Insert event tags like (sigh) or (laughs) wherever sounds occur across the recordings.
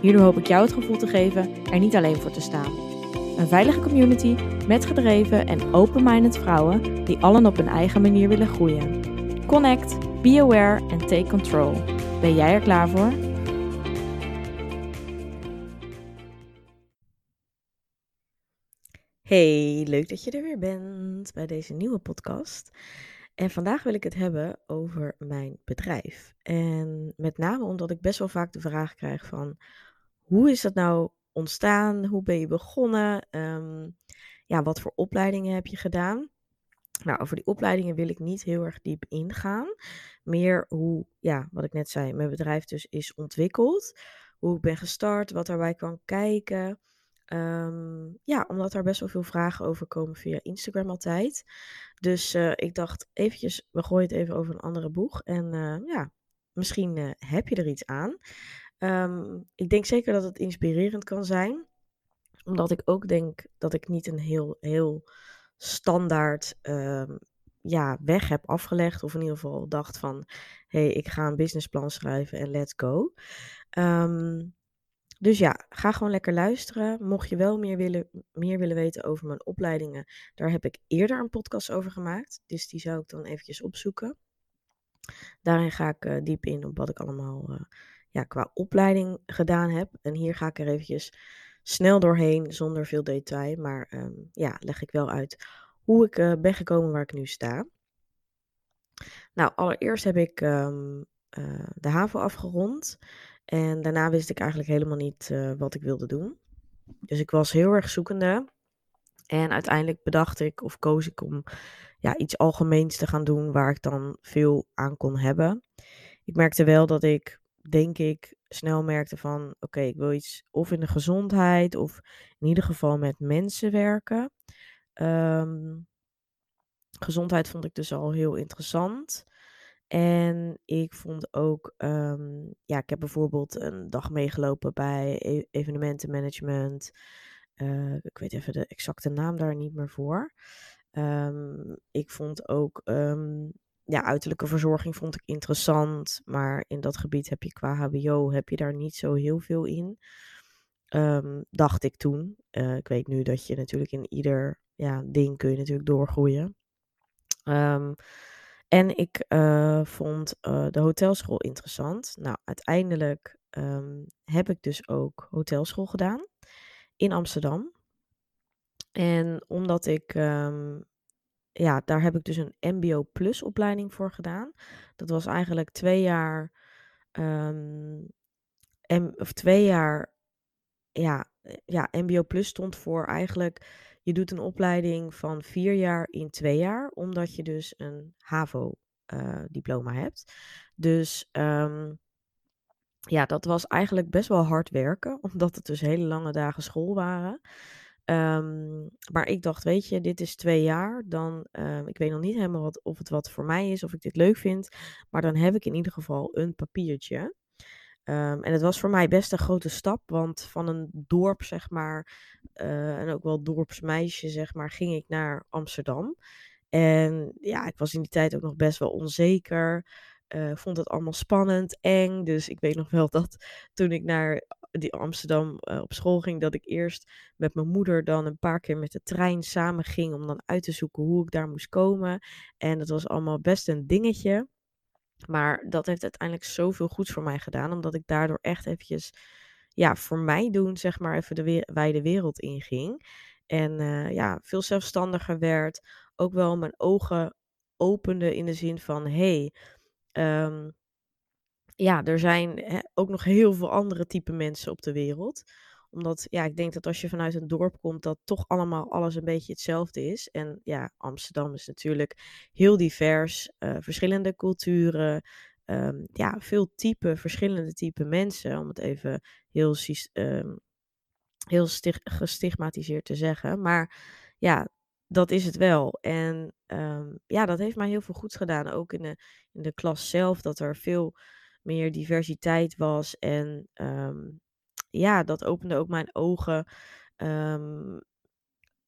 Hierdoor hoop ik jou het gevoel te geven er niet alleen voor te staan. Een veilige community met gedreven en open-minded vrouwen die allen op hun eigen manier willen groeien. Connect, be aware en take control. Ben jij er klaar voor? Hey, leuk dat je er weer bent bij deze nieuwe podcast. En vandaag wil ik het hebben over mijn bedrijf. En met name omdat ik best wel vaak de vraag krijg van hoe is dat nou ontstaan? Hoe ben je begonnen? Ehm, ja, wat voor opleidingen heb je gedaan? Nou, over die opleidingen wil ik niet heel erg diep ingaan. Meer hoe, ja, wat ik net zei, mijn bedrijf dus is ontwikkeld. Hoe ik ben gestart, wat daarbij kan kijken. Ehm, ja, omdat er best wel veel vragen over komen via Instagram altijd. Dus uh, ik dacht eventjes, we gooien het even over een andere boeg. En uh, ja, misschien uh, heb je er iets aan. Um, ik denk zeker dat het inspirerend kan zijn. Omdat ik ook denk dat ik niet een heel, heel standaard um, ja, weg heb afgelegd. Of in ieder geval dacht van, hé, hey, ik ga een businessplan schrijven en let's go. Um, dus ja, ga gewoon lekker luisteren. Mocht je wel meer willen, meer willen weten over mijn opleidingen, daar heb ik eerder een podcast over gemaakt. Dus die zou ik dan eventjes opzoeken. Daarin ga ik uh, diep in op wat ik allemaal uh, ja, qua opleiding gedaan heb. En hier ga ik er eventjes snel doorheen, zonder veel detail. Maar um, ja, leg ik wel uit hoe ik uh, ben gekomen waar ik nu sta. Nou, allereerst heb ik um, de HAVO afgerond. En daarna wist ik eigenlijk helemaal niet uh, wat ik wilde doen. Dus ik was heel erg zoekende. En uiteindelijk bedacht ik of koos ik om ja, iets algemeens te gaan doen waar ik dan veel aan kon hebben. Ik merkte wel dat ik, denk ik, snel merkte van oké, ik wil iets of in de gezondheid of in ieder geval met mensen werken. Um, gezondheid vond ik dus al heel interessant. En ik vond ook, um, ja, ik heb bijvoorbeeld een dag meegelopen bij e evenementenmanagement. Uh, ik weet even de exacte naam daar niet meer voor. Um, ik vond ook, ja, uiterlijke verzorging vond ik interessant. Maar in dat gebied heb je qua HBO, heb je daar niet zo heel veel in. dacht ik toen. Uh, ik weet nu dat je natuurlijk in ieder ja, ding kun je natuurlijk doorgroeien. Um, en ik uh, vond uh, de hotelschool interessant. Nou, uiteindelijk um, heb ik dus ook hotelschool gedaan in Amsterdam. En omdat ik, ja, daar heb ik dus een MBO Plus opleiding voor gedaan. Dat was eigenlijk twee jaar, um, M, of twee jaar, ja, ja, MBO Plus stond voor eigenlijk je doet een opleiding van vier jaar in twee jaar, omdat je dus een HAVO-diploma uh, hebt. Dus um, ja, dat was eigenlijk best wel hard werken, (laughs) omdat het dus hele lange dagen school waren. Um, maar ik dacht, weet je, dit is twee jaar. Dan, um, ik weet nog niet helemaal wat, of het wat voor mij is, of ik dit leuk vind. Maar dan heb ik in ieder geval een papiertje. Um, en het was voor mij best een grote stap, want van een dorp, zeg maar, uh, en ook wel dorpsmeisje, zeg maar, ging ik naar Amsterdam. En ja, ik was in die tijd ook nog best wel onzeker. Uh, vond het allemaal spannend, eng. Dus ik weet nog wel (laughs) dat toen ik naar die Amsterdam uh, op school ging, dat ik eerst met mijn moeder dan een paar keer met de trein samen ging om dan uit te zoeken hoe ik daar moest komen. En dat was allemaal best een dingetje. Maar dat heeft uiteindelijk zoveel goeds voor mij gedaan, omdat ik daardoor echt eventjes, ja, voor mij doen, zeg maar, even de wijde wereld inging. En ja, veel zelfstandiger werd. Ook wel mijn ogen opende in de zin van, hey, um, ja, er zijn ook nog heel veel andere type mensen op de wereld omdat, ja, ik denk dat als je vanuit een dorp komt, dat toch allemaal alles een beetje hetzelfde is. En ja, Amsterdam is natuurlijk heel divers, uh, verschillende culturen, ehm, ja, veel type, verschillende type mensen, om het even heel, um, heel gestigmatiseerd te zeggen. Maar ja, dat is het wel. En ehm, ja, dat heeft mij heel veel goeds gedaan. Ook in de, in de klas zelf, dat er veel meer diversiteit was. En ja, dat opende ook mijn ogen.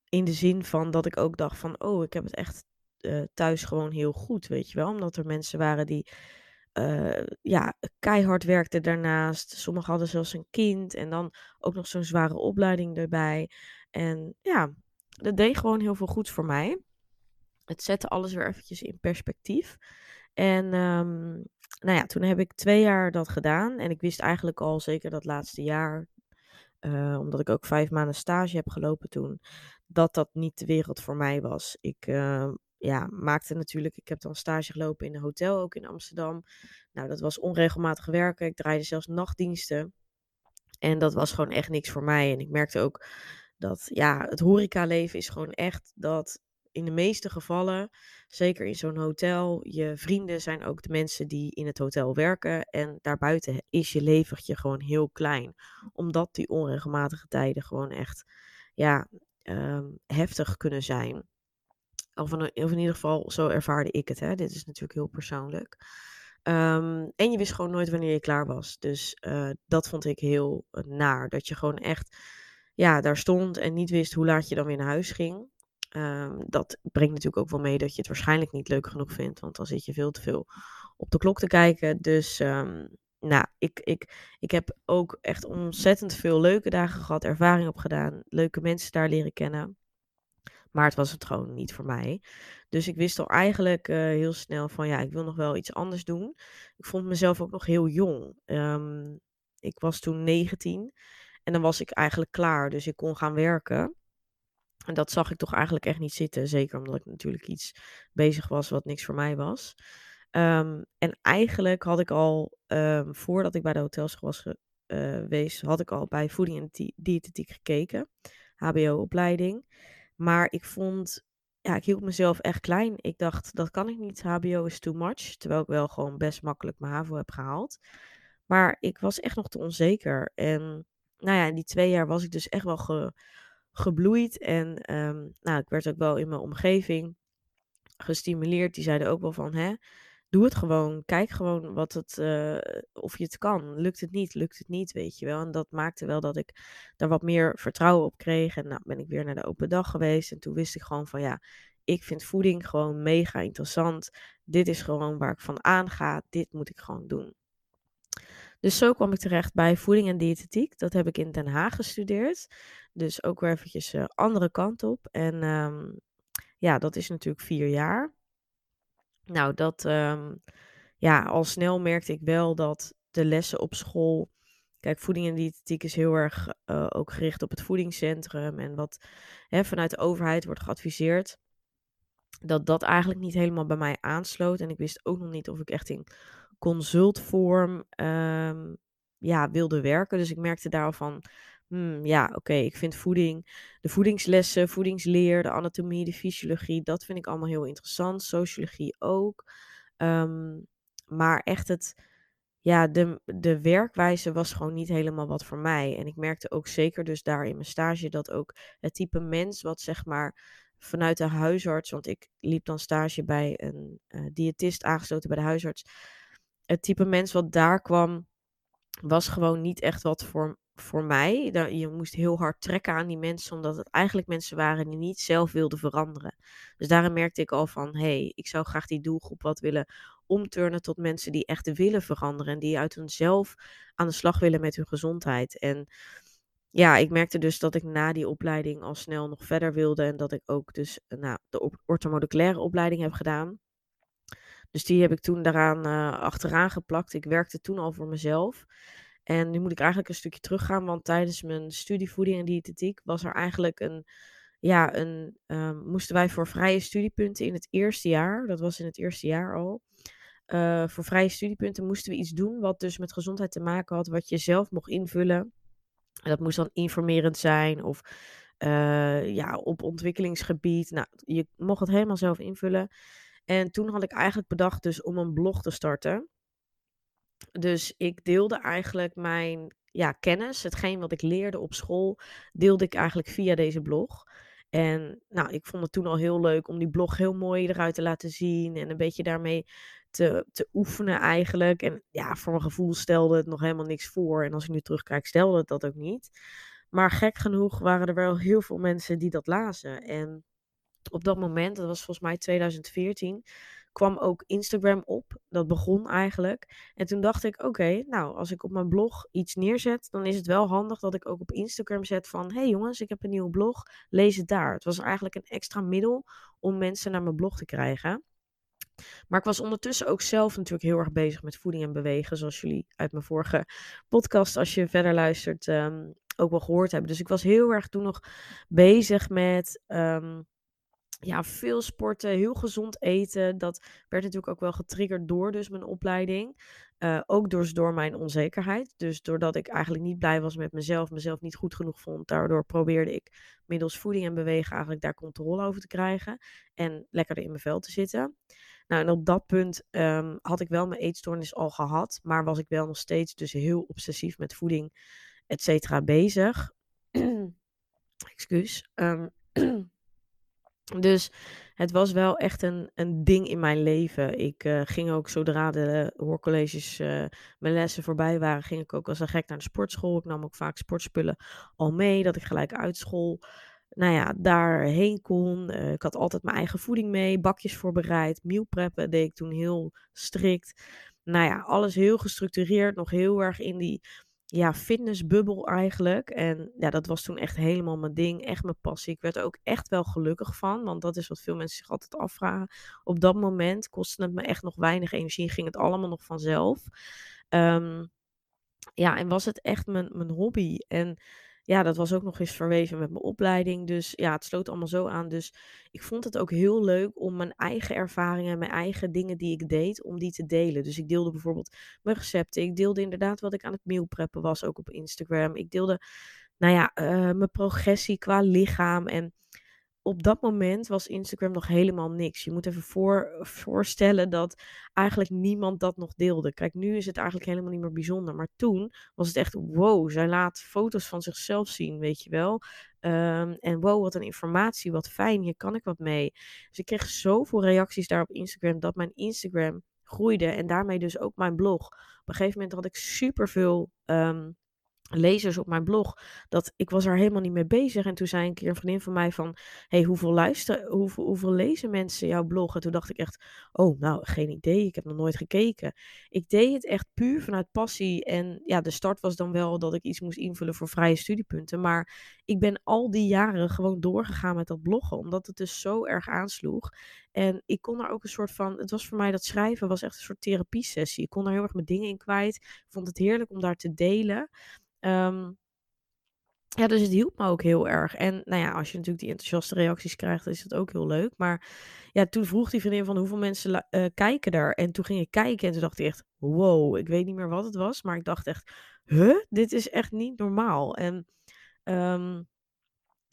in de zin van dat ik ook dacht van, oh, ik heb het echt uh, thuis gewoon heel goed, weet je wel. Omdat er mensen waren die uh, ja, keihard werkten daarnaast. Sommigen hadden zelfs een kind en dan ook nog zo'n zware opleiding erbij. En ja, dat deed gewoon heel veel goeds voor mij. Het zette alles weer eventjes in perspectief. En um, nou ja, toen heb ik twee jaar dat gedaan. En ik wist eigenlijk al zeker dat laatste jaar, uh, omdat ik ook vijf maanden stage heb gelopen toen, dat dat niet de wereld voor mij was. Ik uh, ja, maakte natuurlijk, ik heb dan stage gelopen in een hotel, ook in Amsterdam. Nou, dat was onregelmatig werken. Ik draaide zelfs nachtdiensten. En dat was gewoon echt niks voor mij. En ik merkte ook dat, ja, het horecaleven is gewoon echt dat in de meeste gevallen, zeker in zo'n hotel, je vrienden zijn ook de mensen die in het hotel werken. En daarbuiten is je levertje gewoon heel klein. Omdat die onregelmatige tijden gewoon echt, ja, ehm, heftig kunnen zijn. Of in, ieder geval, zo ervaarde ik het. Hè. Dit is natuurlijk heel persoonlijk. Ehm, en je wist gewoon nooit wanneer je klaar was. Dus uh, dat vond ik heel uh, naar. Dat je gewoon echt ja, daar stond en niet wist hoe laat je dan weer naar huis ging. Um, dat brengt natuurlijk ook wel mee dat je het waarschijnlijk niet leuk genoeg vindt. Want dan zit je veel te veel op de klok te kijken. Dus um, nou, ik, ik, ik heb ook echt ontzettend veel leuke dagen gehad, ervaring opgedaan, leuke mensen daar leren kennen. Maar het was het gewoon niet voor mij. Dus ik wist al eigenlijk uh, heel snel van ja, ik wil nog wel iets anders doen. Ik vond mezelf ook nog heel jong. Um, ik was toen 19 en dan was ik eigenlijk klaar. Dus ik kon gaan werken. En dat zag ik toch eigenlijk echt niet zitten. Zeker omdat ik natuurlijk iets bezig was wat niks voor mij was. Um, en eigenlijk had ik al, um, voordat ik bij de hotels was geweest, had ik al bij voeding en diëtetiek gekeken. HBO-opleiding. Maar ik vond, ja, ik hield mezelf echt klein. Ik dacht, dat kan ik niet. HBO is too much. Terwijl ik wel gewoon best makkelijk mijn HAVO heb gehaald. Maar ik was echt nog te onzeker. En nou ja, in die twee jaar was ik dus echt wel ge, gebloeid. En um, nou, ik werd ook wel in mijn omgeving gestimuleerd. Die zeiden ook wel van, hè, doe het gewoon. Kijk gewoon wat het, uh, of je het kan. Lukt het niet, lukt het niet, weet je wel. En dat maakte wel dat ik daar wat meer vertrouwen op kreeg. En nou ben ik weer naar de open dag geweest. En toen wist ik gewoon van ja, ik vind voeding gewoon mega interessant. Dit is gewoon waar ik van aanga. Dit moet ik gewoon doen. Dus zo kwam ik terecht bij voeding en diëtetiek. Dat heb ik in Den Haag gestudeerd. Dus ook weer eventjes uh, andere kant op. En um, ja, dat is natuurlijk vier jaar. Nou, dat, um, ja, al snel merkte ik wel dat de lessen op school. Kijk, voeding en diëtetiek is heel erg uh, ook gericht op het voedingscentrum en wat hè, vanuit de overheid wordt geadviseerd. Dat dat eigenlijk niet helemaal bij mij aansloot. En ik wist ook nog niet of ik echt in consultvorm um, ja, wilde werken. Dus ik merkte daarvan, hmm, ja, oké, ik vind voeding, de voedingslessen, voedingsleer, de anatomie, de fysiologie, dat vind ik allemaal heel interessant. Sociologie ook. Um, maar echt het, ja, de, de werkwijze was gewoon niet helemaal wat voor mij. En ik merkte ook zeker dus daar in mijn stage dat ook het type mens wat zeg maar vanuit de huisarts, want ik liep dan stage bij een uh, diëtist aangesloten bij de huisarts. Het type mens wat daar kwam, was gewoon niet echt wat voor, voor mij. Je moest heel hard trekken aan die mensen, omdat het eigenlijk mensen waren die niet zelf wilden veranderen. Dus daarin merkte ik al van, hé, hey, ik zou graag die doelgroep wat willen omturnen tot mensen die echt willen veranderen en die uit hunzelf aan de slag willen met hun gezondheid. En ja, ik merkte dus dat ik na die opleiding al snel nog verder wilde en dat ik ook dus nou, de orthomoleculaire opleiding heb gedaan. Dus die heb ik toen daaraan uh, achteraan geplakt. Ik werkte toen al voor mezelf. En nu moet ik eigenlijk een stukje teruggaan, want tijdens mijn studie voeding en diëtetiek was er eigenlijk een, ja, een, um, moesten wij voor vrije studiepunten in het eerste jaar, dat was in het eerste jaar al, uh, voor vrije studiepunten moesten we iets doen wat dus met gezondheid te maken had, wat je zelf mocht invullen. En dat moest dan informerend zijn of uh, ja, op ontwikkelingsgebied. Nou, je mocht het helemaal zelf invullen. En toen had ik eigenlijk bedacht dus om een blog te starten. Dus ik deelde eigenlijk mijn ja, kennis, hetgeen wat ik leerde op school, deelde ik eigenlijk via deze blog. En nou, ik vond het toen al heel leuk om die blog heel mooi eruit te laten zien en een beetje daarmee te, te oefenen eigenlijk. En ja, voor mijn gevoel stelde het nog helemaal niks voor. En als ik nu terugkijk, stelde het dat ook niet. Maar gek genoeg waren er wel heel veel mensen die dat lazen. En op dat moment, dat was volgens mij 2014, kwam ook Instagram op. Dat begon eigenlijk. En toen dacht ik, oké, nou, als ik op mijn blog iets neerzet, dan is het wel handig dat ik ook op Instagram zet van, hey jongens, ik heb een nieuwe blog, lees het daar. Het was eigenlijk een extra middel om mensen naar mijn blog te krijgen. Maar ik was ondertussen ook zelf natuurlijk heel erg bezig met voeding en bewegen, zoals jullie uit mijn vorige podcast, als je verder luistert, ehm, ook wel gehoord hebben. Dus ik was heel erg toen nog bezig met ehm, ja, veel sporten, heel gezond eten. Dat werd natuurlijk ook wel getriggerd door dus mijn opleiding. Uh, ook dus door mijn onzekerheid. Dus doordat ik eigenlijk niet blij was met mezelf, mezelf niet goed genoeg vond. Daardoor probeerde ik middels voeding en bewegen eigenlijk daar controle over te krijgen. En lekkerder in mijn vel te zitten. Nou, en op dat punt um, had ik wel mijn eetstoornis al gehad. Maar was ik wel nog steeds dus heel obsessief met voeding, et cetera, bezig. (clears throat) Excuus. Um, (clears throat) Dus het was wel echt een, een ding in mijn leven. Ik uh, ging ook zodra de hoorcolleges, uh, mijn lessen voorbij waren, ging ik ook als een gek naar de sportschool. Ik nam ook vaak sportspullen al mee, dat ik gelijk uit school, nou ja, daarheen kon. Uh, ik had altijd mijn eigen voeding mee, bakjes voorbereid, meal deed ik toen heel strikt. Nou ja, alles heel gestructureerd, nog heel erg in die ja, fitnessbubbel eigenlijk. En ja, dat was toen echt helemaal mijn ding, echt mijn passie. Ik werd er ook echt wel gelukkig van, want dat is wat veel mensen zich altijd afvragen. Op dat moment kostte het me echt nog weinig energie, ging het allemaal nog vanzelf. Um, ja, en was het echt mijn, mijn hobby. En ja, dat was ook nog eens verweven met mijn opleiding. Dus ja, het sloot allemaal zo aan. Dus ik vond het ook heel leuk om mijn eigen ervaringen, mijn eigen dingen die ik deed, om die te delen. Dus ik deelde bijvoorbeeld mijn recepten. Ik deelde inderdaad wat ik aan het meal preppen was, ook op Instagram. Ik deelde, nou ja, uh, mijn progressie qua lichaam. En op dat moment was Instagram nog helemaal niks. Je moet even voor, voorstellen dat eigenlijk niemand dat nog deelde. Kijk, nu is het eigenlijk helemaal niet meer bijzonder. Maar toen was het echt, wow, zij laat foto's van zichzelf zien, weet je wel. Um, en wow, wat een informatie, wat fijn, hier kan ik wat mee. Dus ik kreeg zoveel reacties daar op Instagram dat mijn Instagram groeide en daarmee dus ook mijn blog. Op een gegeven moment had ik superveel um, lezers op mijn blog, dat ik was er helemaal niet mee bezig. En toen zei een keer een vriendin van mij van, hey, hoeveel hoeveel, hoeveel lezen mensen jouw blog? En toen dacht ik echt, oh, nou, geen idee, ik heb nog nooit gekeken. Ik deed het echt puur vanuit passie. En ja, de start was dan wel dat ik iets moest invullen voor vrije studiepunten. Maar ik ben al die jaren gewoon doorgegaan met dat bloggen, omdat het dus zo erg aansloeg. En ik kon er ook een soort van, het was voor mij dat schrijven was echt een soort therapie sessie. Ik kon er heel erg mijn dingen in kwijt. Ik vond het heerlijk om daar te delen. Um, ja, dus het hielp me ook heel erg. En nou ja, als je natuurlijk die enthousiaste reacties krijgt, is het ook heel leuk. Maar ja, toen vroeg die vriendin van hoeveel mensen uh, kijken daar. En toen ging ik kijken en toen dacht ik echt, wow, ik weet niet meer wat het was. Maar ik dacht echt, huh, dit is echt niet normaal. En um,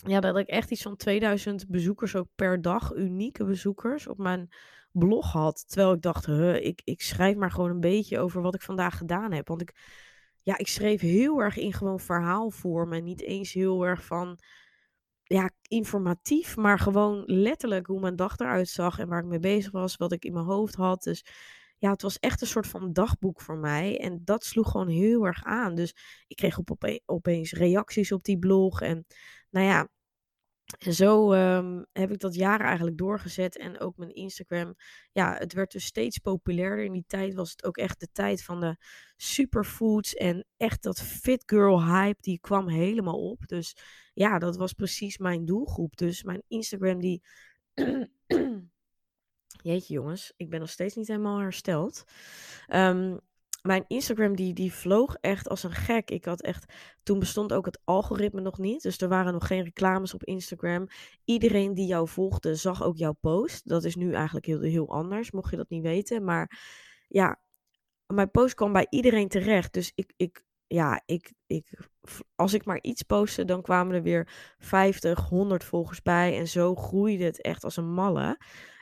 ja, dat ik echt iets van 2000 bezoekers ook per dag, unieke bezoekers, op mijn blog had. Terwijl ik dacht, huh, ik, ik schrijf maar gewoon een beetje over wat ik vandaag gedaan heb. Want ik ja, ik schreef heel erg in gewoon verhaalvorm. En niet eens heel erg van, ja, informatief. Maar gewoon letterlijk hoe mijn dag eruit zag. En waar ik mee bezig was. Wat ik in mijn hoofd had. Dus ja, het was echt een soort van dagboek voor mij. En dat sloeg gewoon heel erg aan. Dus ik kreeg op opeens reacties op die blog. En nou ja, zo um, heb ik dat jaren eigenlijk doorgezet. En ook mijn Instagram. Ja, het werd dus steeds populairder. In die tijd was het ook echt de tijd van de superfoods. En echt dat fit girl hype, die kwam helemaal op. Dus ja, dat was precies mijn doelgroep. Dus mijn Instagram die... (clears throat) Jeetje jongens, ik ben nog steeds niet helemaal hersteld. Um, mijn Instagram die, die vloog echt als een gek. Ik had echt, toen bestond ook het algoritme nog niet. Dus er waren nog geen reclames op Instagram. Iedereen die jou volgde zag ook jouw post. Dat is nu eigenlijk heel, heel anders, mocht je dat niet weten. Maar ja, mijn post kwam bij iedereen terecht. Dus ik, ik, ja, ik, ik, als ik maar iets postte, dan kwamen er weer 50, 100 volgers bij. En zo groeide het echt als een malle.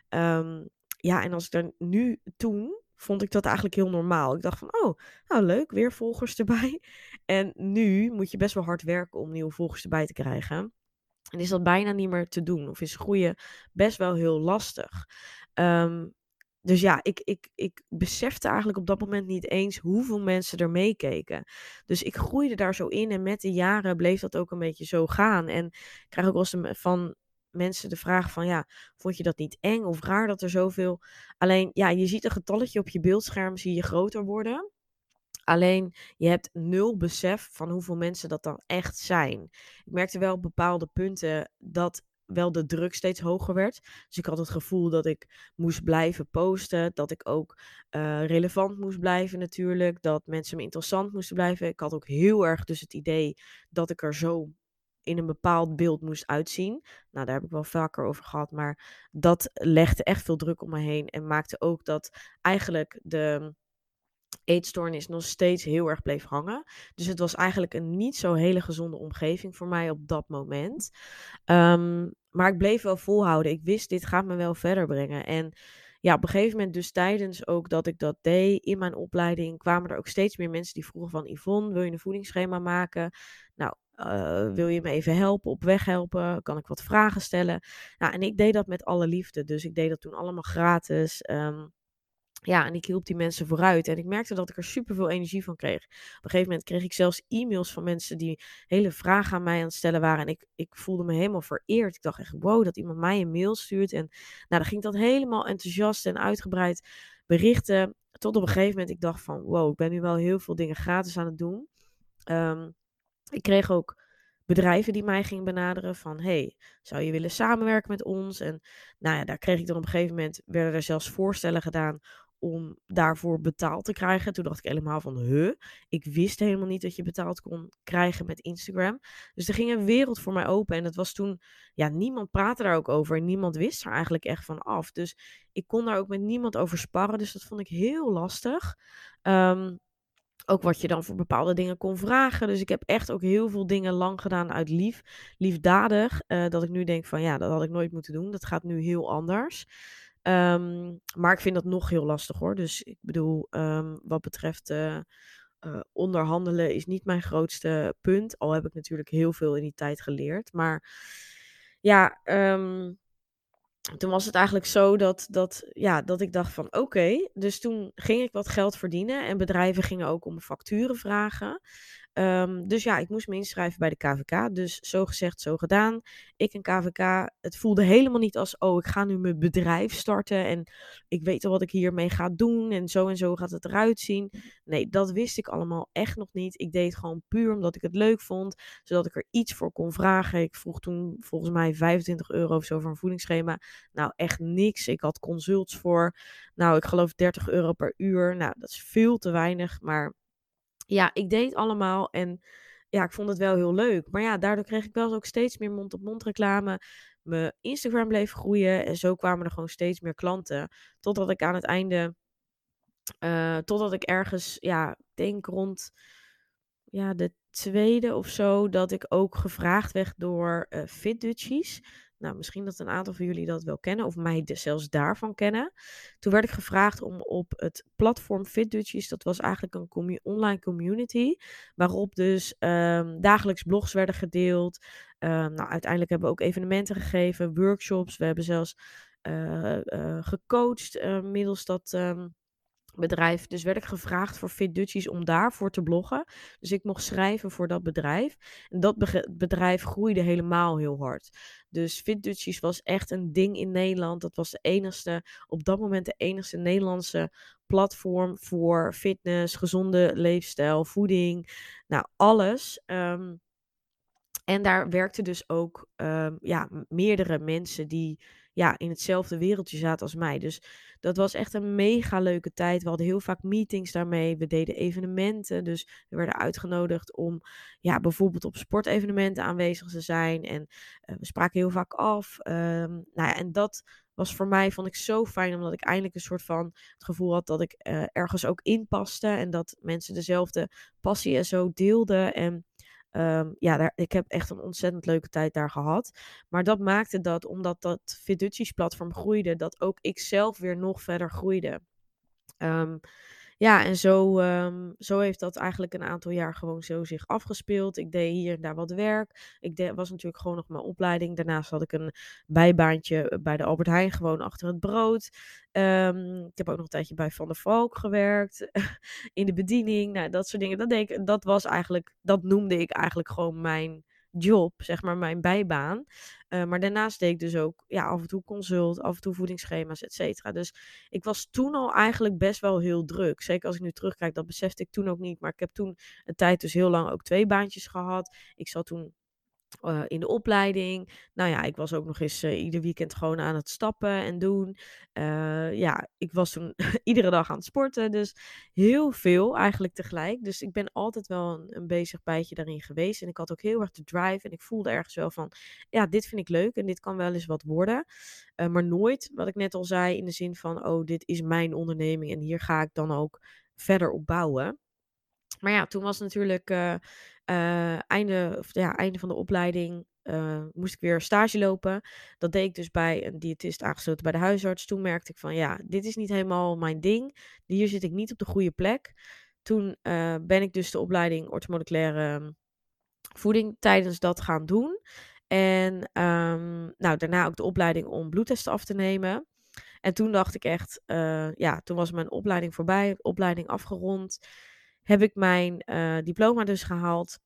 Um, ja, en als ik er nu toen vond ik dat eigenlijk heel normaal. Ik dacht van, oh, nou leuk, weer volgers erbij. (laughs) En nu moet je best wel hard werken om nieuwe volgers erbij te krijgen. En is dat bijna niet meer te doen. Of is groeien best wel heel lastig. Um, dus ja, ik, ik, ik besefte eigenlijk op dat moment niet eens hoeveel mensen er meekeken. Dus ik groeide daar zo in en met de jaren bleef dat ook een beetje zo gaan. En ik krijg ook wel eens van mensen de vraag van ja, vond je dat niet eng of raar dat er zoveel... Alleen ja, je ziet een getalletje op je beeldscherm, zie je groter worden. Alleen je hebt nul besef van hoeveel mensen dat dan echt zijn. Ik merkte wel op bepaalde punten dat wel de druk steeds hoger werd. Dus ik had het gevoel dat ik moest blijven posten. Dat ik ook uh, relevant moest blijven natuurlijk. Dat mensen me interessant moesten blijven. Ik had ook heel erg dus het idee dat ik er zo in een bepaald beeld moest uitzien. Nou, daar heb ik wel vaker over gehad. Maar dat legde echt veel druk om me heen. En maakte ook dat eigenlijk de eetstoornis nog steeds heel erg bleef hangen. Dus het was eigenlijk een niet zo hele gezonde omgeving voor mij op dat moment. Um, maar ik bleef wel volhouden. Ik wist, dit gaat me wel verder brengen. En ja, op een gegeven moment, dus tijdens ook dat ik dat deed in mijn opleiding, kwamen er ook steeds meer mensen die vroegen van Yvonne, wil je een voedingsschema maken? Nou, uh, wil je me even helpen, op weg helpen? Kan ik wat vragen stellen? Nou, en ik deed dat met alle liefde. Dus ik deed dat toen allemaal gratis. Um, ja, en ik hielp die mensen vooruit. En ik merkte dat ik er super veel energie van kreeg. Op een gegeven moment kreeg ik zelfs e-mails van mensen die hele vragen aan mij aan het stellen waren. En ik, ik voelde me helemaal vereerd. Ik dacht echt, wow, dat iemand mij een mail stuurt. En nou, dan ging dat helemaal enthousiast en uitgebreid berichten. Tot op een gegeven moment ik dacht van, wow, ik ben nu wel heel veel dingen gratis aan het doen. Um, ik kreeg ook bedrijven die mij gingen benaderen van, hey, zou je willen samenwerken met ons? En nou ja, daar kreeg ik dan op een gegeven moment, werden er zelfs voorstellen gedaan om daarvoor betaald te krijgen. Toen dacht ik helemaal van, huh? Ik wist helemaal niet dat je betaald kon krijgen met Instagram. Dus er ging een wereld voor mij open. En het was toen, ja, niemand praatte daar ook over. Niemand wist er eigenlijk echt van af. Dus ik kon daar ook met niemand over sparren. Dus dat vond ik heel lastig. Ehm, ook wat je dan voor bepaalde dingen kon vragen. Dus ik heb echt ook heel veel dingen lang gedaan uit lief, liefdadig. Uh, dat ik nu denk van ja, dat had ik nooit moeten doen. Dat gaat nu heel anders. Um, maar ik vind dat nog heel lastig hoor. Dus ik bedoel, um, wat betreft uh, uh, onderhandelen is niet mijn grootste punt. Al heb ik natuurlijk heel veel in die tijd geleerd. Maar ja, um, toen was het eigenlijk zo dat, dat, ja, dat ik dacht van oké. Dus toen ging ik wat geld verdienen. En bedrijven gingen ook om facturen vragen. Um, dus ja, ik moest me inschrijven bij de KVK. Dus zo gezegd, zo gedaan. Ik en KVK, het voelde helemaal niet als, oh, ik ga nu mijn bedrijf starten en ik weet al wat ik hiermee ga doen en zo en zo gaat het eruit zien. Nee, dat wist ik allemaal echt nog niet. Ik deed het gewoon puur omdat ik het leuk vond, zodat ik er iets voor kon vragen. Ik vroeg toen volgens mij 25 euro of zo voor een voedingsschema. Nou, echt niks. Ik had consults voor, nou, ik geloof 30 euro per uur. Nou, dat is veel te weinig, maar ja, ik deed allemaal en ja, ik vond het wel heel leuk. Maar ja, daardoor kreeg ik wel ook steeds meer mond-op-mond reclame. Mijn Instagram bleef groeien en zo kwamen er gewoon steeds meer klanten. Totdat ik aan het einde, uh, totdat ik ergens, ja, denk rond ja, de tweede of zo, dat ik ook gevraagd werd door uh, Fit Dutchies. Nou, misschien dat een aantal van jullie dat wel kennen, of mij zelfs daarvan kennen. Toen werd ik gevraagd om op het platform FitDutchies, dat was eigenlijk een online community, waarop dus um, dagelijks blogs werden gedeeld. Um, nou, uiteindelijk hebben we ook evenementen gegeven, workshops. We hebben zelfs uh, uh, gecoacht uh, middels dat. Um, bedrijf. Dus werd ik gevraagd voor Fit Dutchies om daarvoor te bloggen. Dus ik mocht schrijven voor dat bedrijf. En dat bedrijf groeide helemaal heel hard. Dus Fit Dutchies was echt een ding in Nederland. Dat was de enigste, op dat moment de enigste Nederlandse platform voor fitness, gezonde leefstijl, voeding. Nou, alles. Um, en daar werkten dus ook um, ja, meerdere mensen die ja, in hetzelfde wereldje zaten als mij. Dus dat was echt een mega leuke tijd. We hadden heel vaak meetings daarmee. We deden evenementen. Dus we werden uitgenodigd om ja, bijvoorbeeld op sportevenementen aanwezig te zijn. En uh, we spraken heel vaak af. Um, nou ja, en dat was voor mij, vond ik zo fijn, omdat ik eindelijk een soort van het gevoel had dat ik uh, ergens ook inpaste. En dat mensen dezelfde passie en zo deelden. En Um, ja, daar, ik heb echt een ontzettend leuke tijd daar gehad. Maar dat maakte dat, omdat dat Fiduci's platform groeide, dat ook ik zelf weer nog verder groeide. Um, ja, en zo, um, zo heeft dat eigenlijk een aantal jaar gewoon zo zich afgespeeld. Ik deed hier en daar wat werk. Ik was natuurlijk gewoon nog mijn opleiding. Daarnaast had ik een bijbaantje bij de Albert Heijn, gewoon achter het brood. Um, ik heb ook nog een tijdje bij Van der Valk gewerkt. (laughs) in de bediening, nou, dat soort dingen. Dat, deed ik, dat was eigenlijk, dat noemde ik eigenlijk gewoon mijn job, zeg maar mijn bijbaan. Uh, maar daarnaast deed ik dus ook ja, af en toe consult, af en toe voedingsschema's, et cetera. Dus ik was toen al eigenlijk best wel heel druk. Zeker als ik nu terugkijk, dat besefte ik toen ook niet. Maar ik heb toen een tijd dus heel lang ook twee baantjes gehad. Ik zat toen uh, in de opleiding. Nou ja, ik was ook nog eens uh, ieder weekend gewoon aan het stappen en doen. Uh, ja, ik was toen (laughs) iedere dag aan het sporten. Dus heel veel eigenlijk tegelijk. Dus ik ben altijd wel een, een, bezig bijtje daarin geweest. En ik had ook heel erg de drive. En ik voelde ergens wel van, ja, dit vind ik leuk en dit kan wel eens wat worden. maar nooit, wat ik net al zei, in de zin van, oh, dit is mijn onderneming en hier ga ik dan ook verder op bouwen. Maar ja, toen was natuurlijk uh, einde, ja, einde van de opleiding. Uh, moest ik weer stage lopen. Dat deed ik dus bij een diëtist aangesloten bij de huisarts. Toen merkte ik van ja, dit is niet helemaal mijn ding. Hier zit ik niet op de goede plek. Toen ben ik dus de opleiding orthomoleculaire ehm, voeding tijdens dat gaan doen. En um, nou, daarna ook de opleiding om bloedtesten af te nemen. En toen dacht ik echt, ja, toen was mijn opleiding voorbij, opleiding afgerond heb ik mijn uh, diploma dus gehaald.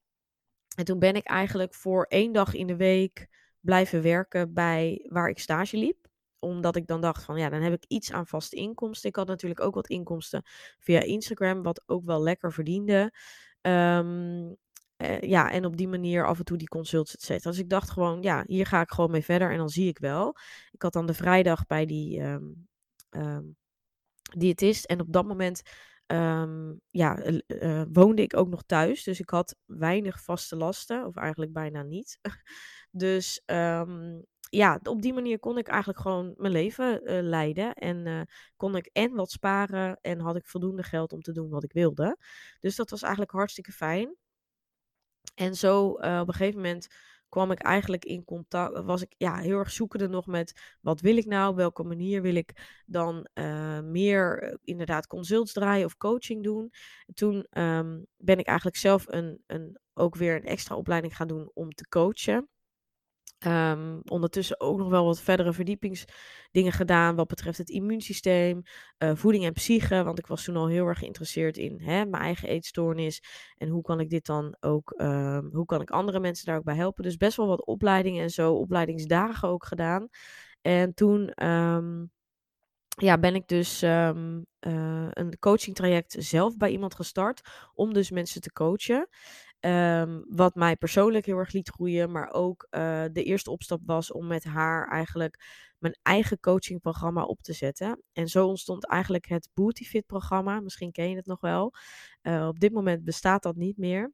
En toen ben ik eigenlijk voor één dag in de week blijven werken bij waar ik stage liep. Omdat ik dan dacht van ja, dan heb ik iets aan vaste inkomsten. Ik had natuurlijk ook wat inkomsten via Instagram, wat ook wel lekker verdiende. Um, uh, ja, en op die manier af en toe die consults, et cetera. Dus ik dacht gewoon, ja, hier ga ik gewoon mee verder en dan zie ik wel. Ik had dan de vrijdag bij die um, um, diëtist. En op dat moment um, ja, uh, woonde ik ook nog thuis. Dus ik had weinig vaste lasten, of eigenlijk bijna niet. (laughs) dus um, ja, op die manier kon ik eigenlijk gewoon mijn leven uh, leiden. En uh, kon ik en wat sparen en had ik voldoende geld om te doen wat ik wilde. Dus dat was eigenlijk hartstikke fijn. En zo op een gegeven moment kwam ik eigenlijk in contact, was ik ja, heel erg zoekende nog met wat wil ik nou, welke manier wil ik dan uh, meer uh, inderdaad consults draaien of coaching doen. En toen um, ben ik eigenlijk zelf een, een, ook weer een extra opleiding gaan doen om te coachen. Um, ondertussen ook nog wel wat verdere verdiepingsdingen gedaan wat betreft het immuunsysteem, uh, voeding en psyche. Want ik was toen al heel erg geïnteresseerd in hè, mijn eigen eetstoornis. En hoe kan ik dit dan ook, um, hoe kan ik andere mensen daar ook bij helpen. Dus best wel wat opleidingen en zo, opleidingsdagen ook gedaan. En toen um, ja, ben ik dus uh, een coaching traject zelf bij iemand gestart. Om dus mensen te coachen. Um, wat mij persoonlijk heel erg liet groeien, maar ook uh, de eerste opstap was om met haar eigenlijk mijn eigen coachingprogramma op te zetten. En zo ontstond eigenlijk het Booty Fit programma. Misschien ken je het nog wel. Uh, op dit moment bestaat dat niet meer.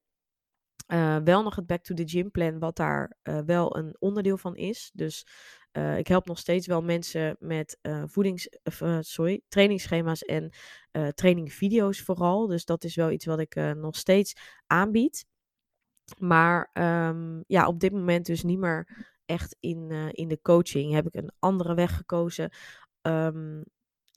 Uh, wel nog het Back to the Gym plan, wat daar wel een onderdeel van is. Dus ik help nog steeds wel mensen met voedings, sorry, trainingsschema's en trainingvideo's vooral. Dus dat is wel iets wat ik nog steeds aanbied. Maar um, ja, op dit moment dus niet meer echt in, uh, in de coaching. Heb ik een andere weg gekozen. Um,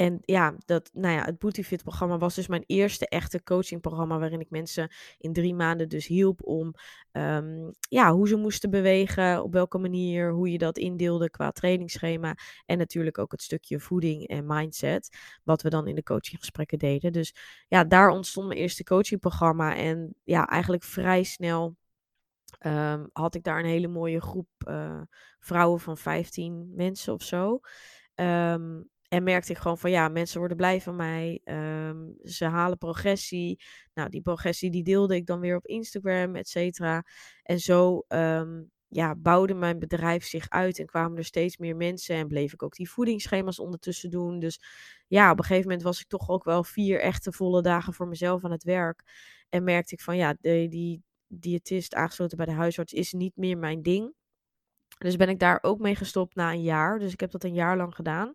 en ja, dat, nou ja, het Booty Fit programma was dus mijn eerste echte coachingprogramma. Waarin ik mensen in drie maanden dus hielp om um, ja, hoe ze moesten bewegen. Op welke manier, hoe je dat indeelde qua trainingsschema. En natuurlijk ook het stukje voeding en mindset. Wat we dan in de coachinggesprekken deden. Dus ja, daar ontstond mijn eerste coachingprogramma. En ja, eigenlijk vrij snel um, had ik daar een hele mooie groep uh, vrouwen van 15 mensen of zo. Um, en merkte ik gewoon van ja, mensen worden blij van mij. Um, ze halen progressie. Nou, die progressie die deelde ik dan weer op Instagram, et cetera. En zo ja, bouwde mijn bedrijf zich uit en kwamen er steeds meer mensen. En bleef ik ook die voedingsschema's ondertussen doen. Dus ja, op een gegeven moment was ik toch ook wel vier echte volle dagen voor mezelf aan het werk. En merkte ik van ja, de, die, diëtist aangesloten bij de huisarts is niet meer mijn ding. Dus ben ik daar ook mee gestopt na een jaar. Dus ik heb dat een jaar lang gedaan.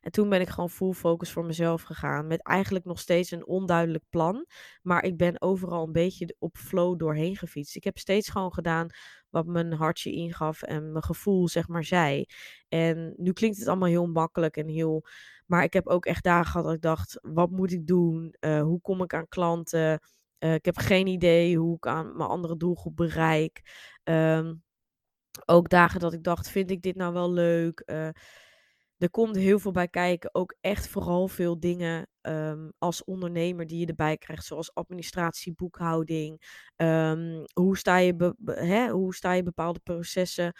En toen ben ik gewoon full focus voor mezelf gegaan. Met eigenlijk nog steeds een onduidelijk plan. Maar ik ben overal een beetje op flow doorheen gefietst. Ik heb steeds gewoon gedaan wat mijn hartje ingaf en mijn gevoel, zeg maar, zei. En nu klinkt het allemaal heel makkelijk en heel. Maar ik heb ook echt dagen gehad dat ik dacht: wat moet ik doen? Uh, hoe kom ik aan klanten? Uh, ik heb geen idee hoe ik aan mijn andere doelgroep bereik. Um, ook dagen dat ik dacht, vind ik dit nou wel leuk? Uh, er komt heel veel bij kijken. Ook echt vooral veel dingen um, als ondernemer die je erbij krijgt. Zoals administratie, boekhouding. Um, hoe, sta je be, hè, hoe sta je bepaalde processen?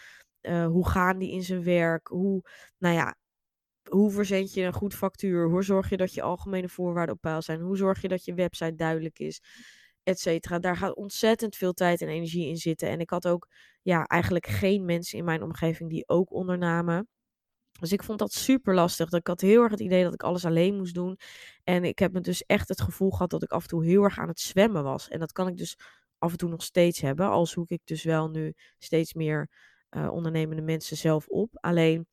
Uh, hoe gaan die in zijn werk? Hoe, nou ja, hoe verzend je een goed factuur? Hoe zorg je dat je algemene voorwaarden op peil zijn? Hoe zorg je dat je website duidelijk is? Etcetera. Daar gaat ontzettend veel tijd en energie in zitten. En ik had ook ja, eigenlijk geen mensen in mijn omgeving die ook ondernamen. Dus ik vond dat super lastig. Ik had heel erg het idee dat ik alles alleen moest doen. En ik heb me dus echt het gevoel gehad dat ik af en toe heel erg aan het zwemmen was. En dat kan ik dus af en toe nog steeds hebben. Al zoek ik dus wel nu steeds meer uh, ondernemende mensen zelf op. Alleen,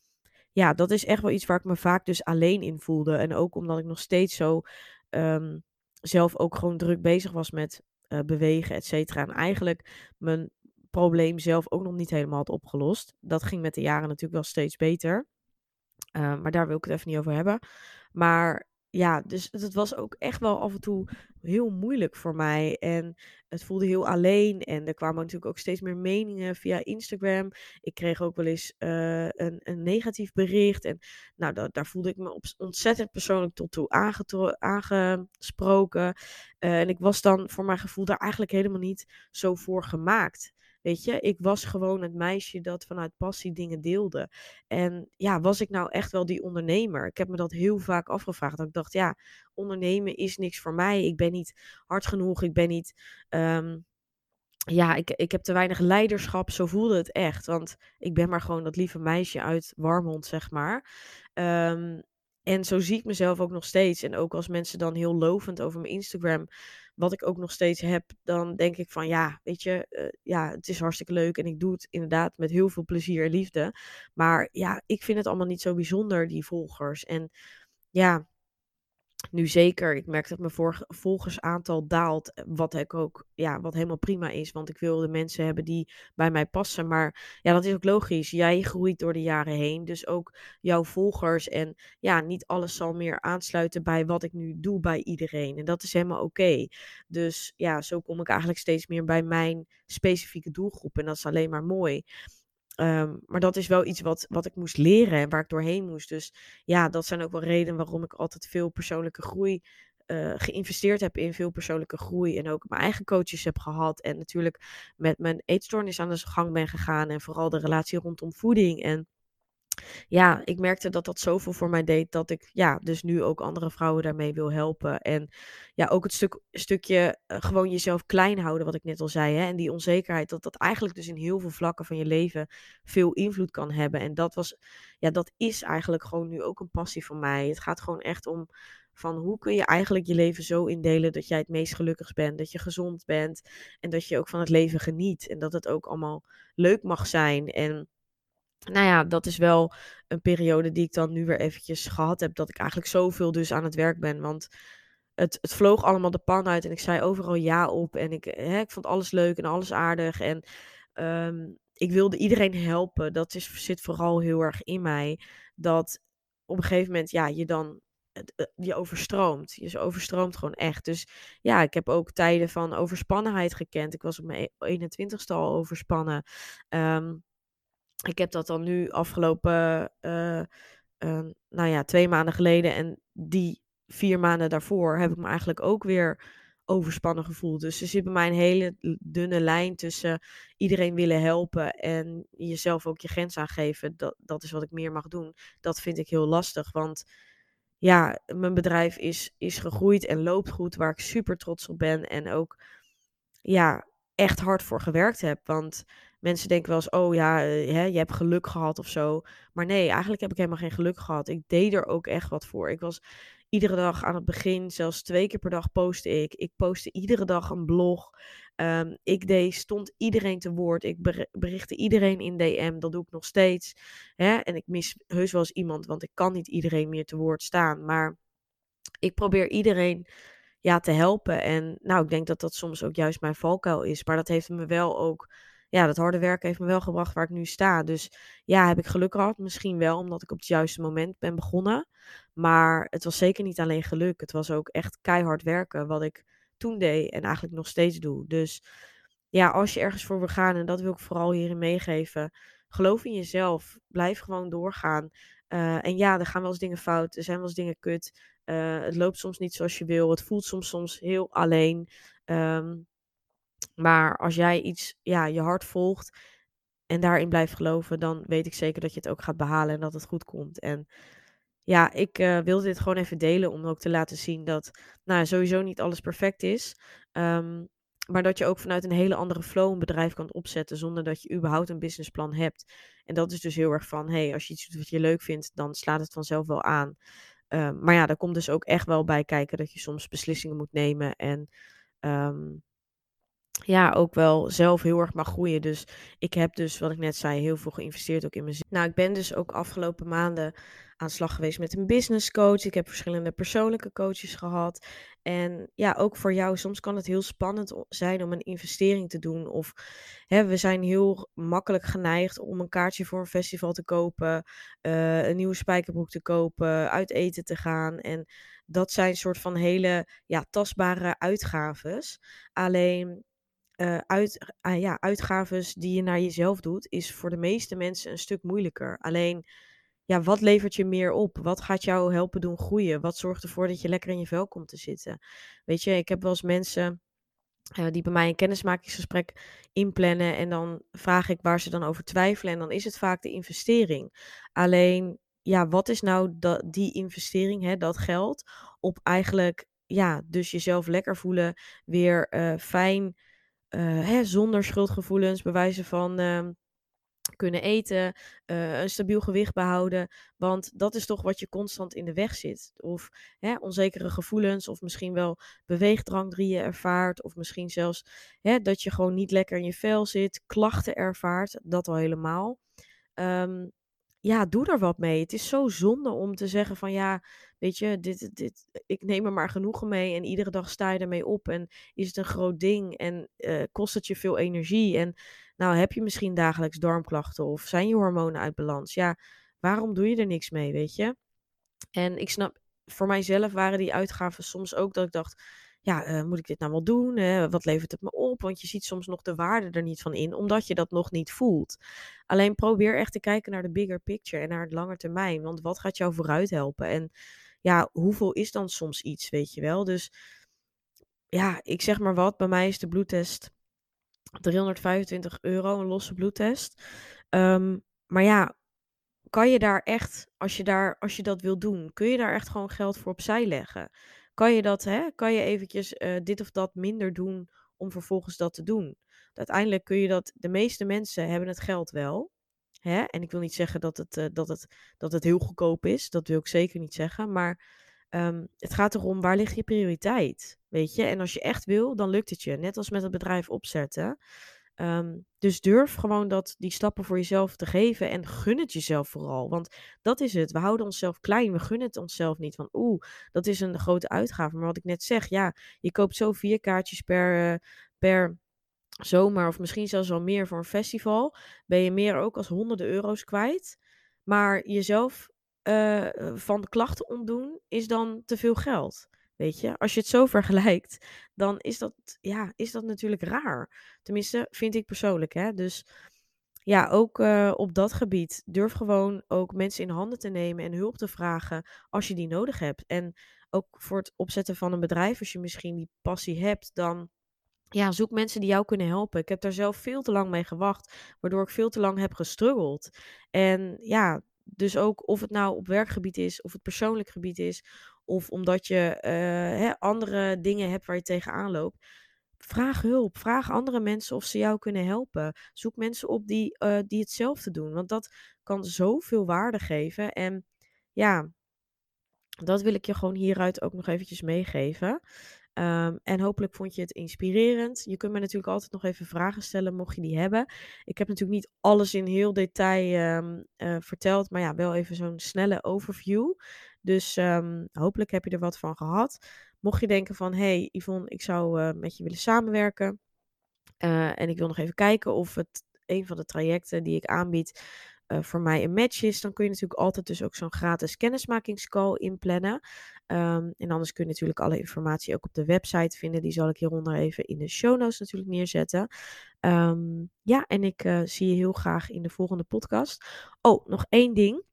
ja, dat is echt wel iets waar ik me vaak dus alleen in voelde. En ook omdat ik nog steeds zo um, zelf ook gewoon druk bezig was met uh, bewegen, et cetera. En eigenlijk mijn probleem zelf ook nog niet helemaal had opgelost. Dat ging met de jaren natuurlijk wel steeds beter. Uh, maar daar wil ik het even niet over hebben. Maar ja, dus het was ook echt wel af en toe heel moeilijk voor mij. En het voelde heel alleen. En er kwamen natuurlijk ook steeds meer meningen via Instagram. Ik kreeg ook wel eens uh, een, een negatief bericht. En nou, da daar voelde ik me op ontzettend persoonlijk tot toe aangesproken. Uh, en ik was dan voor mijn gevoel daar eigenlijk helemaal niet zo voor gemaakt. Weet je, ik was gewoon het meisje dat vanuit passie dingen deelde. En ja, was ik nou echt wel die ondernemer? Ik heb me dat heel vaak afgevraagd. Dat ik dacht, ja, ondernemen is niks voor mij. Ik ben niet hard genoeg. Ik ben niet. Um, ja, ik, ik heb te weinig leiderschap. Zo voelde het echt. Want ik ben maar gewoon dat lieve meisje uit Warmond, zeg maar. Um, en zo zie ik mezelf ook nog steeds. En ook als mensen dan heel lovend over mijn Instagram wat ik ook nog steeds heb, dan denk ik van ja, weet je, uh, ja, het is hartstikke leuk en ik doe het inderdaad met heel veel plezier en liefde. Maar ja, ik vind het allemaal niet zo bijzonder, die volgers. En ja, nu zeker. Ik merk dat mijn volgersaantal daalt. Eh, wat ik ook, ja, wat helemaal prima is. Want ik wil de mensen hebben die bij mij passen. Maar ja, dat is ook logisch. Jij groeit door de jaren heen. Dus ook jouw volgers. En ja, niet alles zal meer aansluiten bij wat ik nu doe bij iedereen. En dat is helemaal oké. Dus ja, zo kom ik eigenlijk steeds meer bij mijn specifieke doelgroep. En dat is alleen maar mooi. Um, maar dat is wel iets wat, wat ik moest leren en waar ik doorheen moest. Dus ja, dat zijn ook wel redenen waarom ik altijd veel persoonlijke groei uh, geïnvesteerd heb in veel persoonlijke groei. En ook mijn eigen coaches heb gehad. En natuurlijk met mijn eetstoornis aan de gang ben gegaan. En vooral de relatie rondom voeding. En ja, ik merkte dat dat zoveel voor mij deed dat ik ja, dus nu ook andere vrouwen daarmee wil helpen. En ja, ook het stuk, stukje uh, gewoon jezelf klein houden, wat ik net al zei. Hè? En die onzekerheid, dat dat eigenlijk dus in heel veel vlakken van je leven veel invloed kan hebben. En dat was, ja, dat is eigenlijk gewoon nu ook een passie van mij. Het gaat gewoon echt om van hoe kun je eigenlijk je leven zo indelen dat jij het meest gelukkig bent, dat je gezond bent en dat je ook van het leven geniet. En dat het ook allemaal leuk mag zijn. En nou ja, dat is wel een periode die ik dan nu weer eventjes gehad heb. Dat ik eigenlijk zoveel dus aan het werk ben. Want het, het vloog allemaal de pan uit en ik zei overal ja op. En ik, hè, ik vond alles leuk en alles aardig. En um, ik wilde iedereen helpen. Dat is, zit vooral heel erg in mij. Dat op een gegeven moment, ja, je dan eh, je overstroomt. Je overstroomt gewoon echt. Dus ja, ik heb ook tijden van overspannenheid gekend. Ik was op mijn 21ste al overspannen. Um, ik heb dat dan nu afgelopen, uh, uh, nou ja, twee maanden geleden. En die vier maanden daarvoor heb ik me eigenlijk ook weer overspannen gevoeld. Dus er zit bij mij een hele dunne lijn tussen iedereen willen helpen en jezelf ook je grens aangeven. Dat, dat is wat ik meer mag doen. Dat vind ik heel lastig, want ja, mijn bedrijf is, is gegroeid en loopt goed, waar ik super trots op ben. En ook, ja, echt hard voor gewerkt heb. Want mensen denken wel eens, oh ja, eh, hè, je hebt geluk gehad of zo. Maar nee, eigenlijk heb ik helemaal geen geluk gehad. Ik deed er ook echt wat voor. Ik was iedere dag aan het begin, zelfs twee keer per dag postte ik. Ik postte iedere dag een blog. Ehm, ik deed, stond iedereen te woord. Ik berichtte iedereen in DM. Dat doe ik nog steeds. Hè? En ik mis heus wel eens iemand, want ik kan niet iedereen meer te woord staan. Maar ik probeer iedereen ja, te helpen. En nou, ik denk dat dat soms ook juist mijn valkuil is. Maar dat heeft me wel ook ja, dat harde werk heeft me wel gebracht waar ik nu sta. Dus ja, heb ik geluk gehad? Misschien wel, omdat ik op het juiste moment ben begonnen. Maar het was zeker niet alleen geluk. Het was ook echt keihard werken, wat ik toen deed en eigenlijk nog steeds doe. Dus ja, als je ergens voor wil gaan, en dat wil ik vooral hierin meegeven, geloof in jezelf. Blijf gewoon doorgaan. Uh, en ja, er gaan wel eens dingen fout, er zijn wel eens dingen kut. Uh, het loopt soms niet zoals je wil. Het voelt soms, soms heel alleen. Um, maar als jij iets, ja, je hart volgt en daarin blijft geloven, dan weet ik zeker dat je het ook gaat behalen en dat het goed komt. En ja, ik uh, wilde dit gewoon even delen om ook te laten zien dat, nou, sowieso niet alles perfect is. Um, maar dat je ook vanuit een hele andere flow een bedrijf kan opzetten zonder dat je überhaupt een businessplan hebt. En dat is dus heel erg van, hey, als je iets doet wat je leuk vindt, dan slaat het vanzelf wel aan. Um, maar ja, daar komt dus ook echt wel bij kijken dat je soms beslissingen moet nemen en um, ja, ook wel zelf heel erg mag groeien. Dus ik heb dus, wat ik net zei, heel veel geïnvesteerd ook in mezelf. Nou, ik ben dus ook afgelopen maanden aan de slag geweest met een business coach. Ik heb verschillende persoonlijke coaches gehad. En ja, ook voor jou, soms kan het heel spannend zijn om een investering te doen. Of hè, we zijn heel makkelijk geneigd om een kaartje voor een festival te kopen, uh, een nieuwe spijkerbroek te kopen, uit eten te gaan. En dat zijn soort van hele ja, tastbare uitgaves. Alleen uh, uit, uh, ja, uitgaves die je naar jezelf doet, is voor de meeste mensen een stuk moeilijker. Alleen, ja, wat levert je meer op? Wat gaat jou helpen doen groeien? Wat zorgt ervoor dat je lekker in je vel komt te zitten? Weet je, ik heb wel eens mensen uh, die bij mij een kennismakingsgesprek inplannen en dan vraag ik waar ze dan over twijfelen en dan is het vaak de investering. Alleen, ja, wat is nou dat, die investering, hè, dat geld, op eigenlijk, ja, dus jezelf lekker voelen, weer fijn uh, hè, zonder schuldgevoelens, bewijzen van uh, kunnen eten, uh, een stabiel gewicht behouden. Want dat is toch wat je constant in de weg zit. Of hè, onzekere gevoelens, of misschien wel beweegdrang die je ervaart. Of misschien zelfs hè, dat je gewoon niet lekker in je vel zit, klachten ervaart, dat al helemaal. Um, ja, doe er wat mee. Het is zo zonde om te zeggen van ja, weet je, dit, dit, ik neem er maar genoegen mee en iedere dag sta je ermee op en is het een groot ding en uh, kost het je veel energie en nou heb je misschien dagelijks darmklachten of zijn je hormonen uit balans. Ja, waarom doe je er niks mee, weet je? En ik snap, voor mijzelf waren die uitgaven soms ook dat ik dacht, ja, uh, moet ik dit nou wel doen? Wat levert het me op? Want je ziet soms nog de waarde er niet van in, omdat je dat nog niet voelt. Alleen probeer echt te kijken naar de bigger picture en naar het lange termijn. Want wat gaat jou vooruit helpen? En ja, hoeveel is dan soms iets, weet je wel? Dus ja, ik zeg maar wat. Bij mij is de bloedtest 325 euro, een losse bloedtest. Um, maar ja, kan je daar echt, als je, daar, als je dat wil doen, kun je daar echt gewoon geld voor opzij leggen? Kan je dat, hè, kan je eventjes uh, dit of dat minder doen om vervolgens dat te doen. Uiteindelijk kun je dat, de meeste mensen hebben het geld wel. Hè? En ik wil niet zeggen dat het, uh, dat, het, dat het heel goedkoop is, dat wil ik zeker niet zeggen. Maar um, het gaat erom, waar ligt je prioriteit? Weet je, en als je echt wil, dan lukt het je. Net als met het bedrijf opzetten. Um, dus durf gewoon dat, die stappen voor jezelf te geven en gun het jezelf vooral. Want dat is het. We houden onszelf klein. We gunnen het onszelf niet. Van oeh, dat is een grote uitgave. Maar wat ik net zeg, ja, je koopt zo vier kaartjes per, uh, per zomer of misschien zelfs wel meer voor een festival. Ben je meer ook als honderden euro's kwijt. Maar jezelf uh, van klachten ontdoen is dan te veel geld. Je, als je het zo (laughs) vergelijkt, dan is dat, ja, is dat natuurlijk raar. Tenminste, vind ik persoonlijk. Hè? Dus ja, ook uh, op dat gebied durf gewoon ook mensen in handen te nemen en hulp te vragen als je die nodig hebt. En ook voor het opzetten van een bedrijf, als je misschien die passie hebt, dan ja, zoek mensen die jou kunnen helpen. Ik heb daar zelf veel te lang mee gewacht, waardoor ik veel te lang heb gestruggeld. En ja, dus ook of het nou op werkgebied is, of het persoonlijk gebied is, of omdat je uh, hè, andere dingen hebt waar je tegenaan loopt. Vraag hulp. Vraag andere mensen of ze jou kunnen helpen. Zoek mensen op die, uh, die hetzelfde doen. Want dat kan zoveel waarde geven. En ja, Dat wil ik je gewoon hieruit ook nog eventjes meegeven. Ehm, en hopelijk vond je het inspirerend. Je kunt me natuurlijk altijd nog even vragen stellen, mocht je die hebben. Ik heb natuurlijk niet alles in heel detail ehm, eh, verteld, maar ja, wel even zo'n snelle overview. Dus um, hopelijk heb je er wat van gehad. Mocht je denken van, hey Yvonne, ik zou uh, met je willen samenwerken. Uh, en ik wil nog even kijken of het een van de trajecten die ik aanbied uh, voor mij een match is, dan kun je natuurlijk altijd dus ook zo'n gratis kennismakingscall inplannen. Um, en anders kun je natuurlijk alle informatie ook op de website vinden. Die zal ik hieronder even in de show notes natuurlijk neerzetten. Um, ja, en ik zie je heel graag in de volgende podcast. Oh, nog één ding.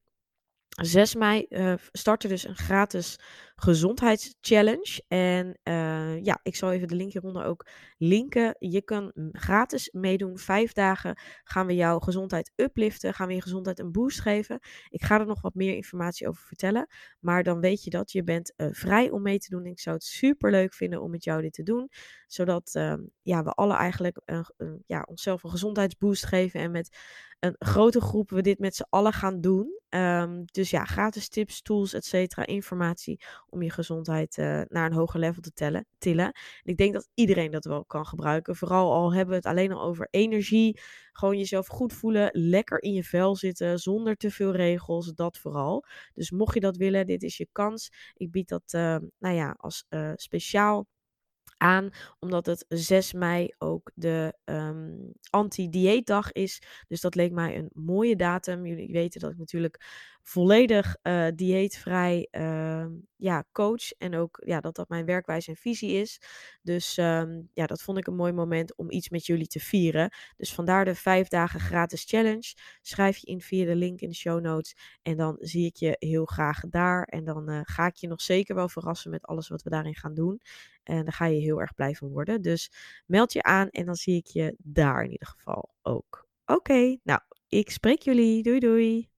6 mei uh, start er dus een gratis gezondheidschallenge. En uh, ja, ik zal even de link hieronder ook linken. Je kan gratis meedoen. Vijf dagen gaan we jouw gezondheid upliften. Gaan we je gezondheid een boost geven. Ik ga er nog wat meer informatie over vertellen. Maar dan weet je dat je bent uh, vrij om mee te doen. Ik zou het super leuk vinden om met jou dit te doen. Zodat ja, we alle eigenlijk ja, onszelf een gezondheidsboost geven. En met een grote groep we dit met z'n allen gaan doen. Um, dus ja, gratis tips, tools, et cetera, informatie om je gezondheid uh, naar een hoger level te tillen. En ik denk dat iedereen dat wel kan gebruiken. Vooral al hebben we het alleen al over energie. Gewoon jezelf goed voelen, lekker in je vel zitten, zonder te veel regels, dat vooral. Dus mocht je dat willen, dit is je kans. Ik bied dat, uh, nou ja, als uh, speciaal aan, omdat het 6 mei ook de um, anti-dieetdag is. Dus dat leek mij een mooie datum. Jullie weten dat ik natuurlijk volledig uh, dieetvrij uh, ja, coach. En ook ja, dat dat mijn werkwijze en visie is. Dus um, ja, dat vond ik een mooi moment om iets met jullie te vieren. Dus vandaar de vijf dagen gratis challenge. Schrijf je in via de link in de show notes. En dan zie ik je heel graag daar. En dan uh, ga ik je nog zeker wel verrassen met alles wat we daarin gaan doen. En daar ga je heel erg blij van worden. Dus meld je aan en dan zie ik je daar in ieder geval ook. Oké, nou, ik spreek jullie. Doei doei.